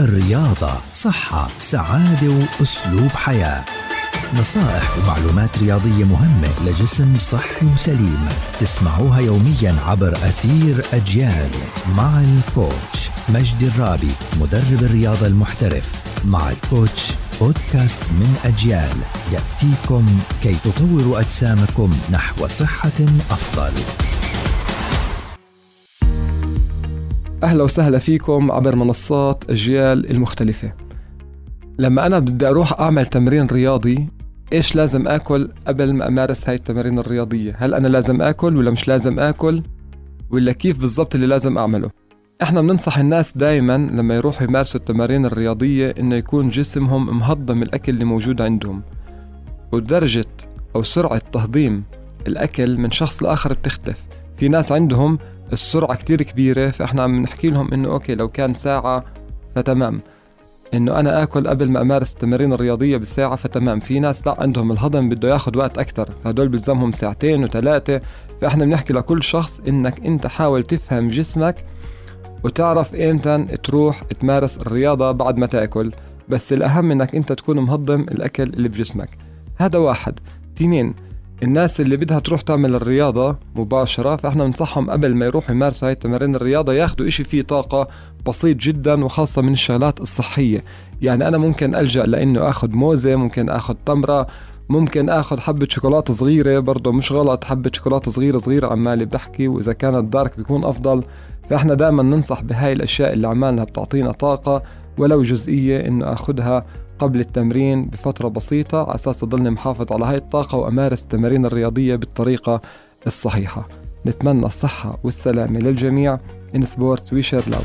الرياضة صحة سعادة وأسلوب حياة. نصائح ومعلومات رياضية مهمة لجسم صحي وسليم. تسمعوها يوميا عبر أثير أجيال مع الكوتش مجدي الرابي مدرب الرياضة المحترف. مع الكوتش بودكاست من أجيال. يأتيكم كي تطوروا أجسامكم نحو صحة أفضل. أهلا وسهلا فيكم عبر منصات أجيال المختلفة. لما أنا بدي أروح أعمل تمرين رياضي إيش لازم أكل قبل ما أمارس هاي التمارين الرياضية؟ هل أنا لازم أكل ولا مش لازم أكل؟ ولا كيف بالضبط اللي لازم أعمله؟ إحنا بننصح الناس دايما لما يروحوا يمارسوا التمارين الرياضية إنه يكون جسمهم مهضم الأكل اللي موجود عندهم. ودرجة أو سرعة تهضيم الأكل من شخص لآخر بتختلف. في ناس عندهم السرعة كتير كبيرة فإحنا عم نحكي لهم إنه أوكي لو كان ساعة فتمام. إنه أنا آكل قبل ما أمارس التمارين الرياضية بساعة فتمام. في ناس لأ عندهم الهضم بده ياخد وقت أكتر. فهدول بيلزمهم ساعتين وثلاثة فإحنا بنحكي لكل شخص إنك أنت حاول تفهم جسمك وتعرف إمتى تروح تمارس الرياضة بعد ما تأكل. بس الأهم إنك أنت تكون مهضم الأكل اللي بجسمك. هذا واحد. اثنين الناس اللي بدها تروح تعمل الرياضة مباشرة فإحنا بنصحهم قبل ما يروحوا يمارسوا هاي التمارين الرياضة ياخذوا إشي فيه طاقة بسيط جدا وخاصة من الشغلات الصحية. يعني أنا ممكن ألجأ لإنه آخذ موزة ممكن آخذ تمرة ممكن آخذ حبة شوكولاتة صغيرة برضه مش غلط حبة شوكولاتة صغيرة صغيرة عمالي بحكي وإذا كانت دارك بيكون أفضل. فإحنا دائما ننصح بهاي الأشياء اللي عمالنا بتعطينا طاقة ولو جزئية إنه أخذها قبل التمرين بفترة بسيطة على أساس أضلني محافظ على هاي الطاقة وأمارس التمارين الرياضية بالطريقة الصحيحة. نتمنى الصحة والسلامة للجميع. إن سبورتس ويشر لاو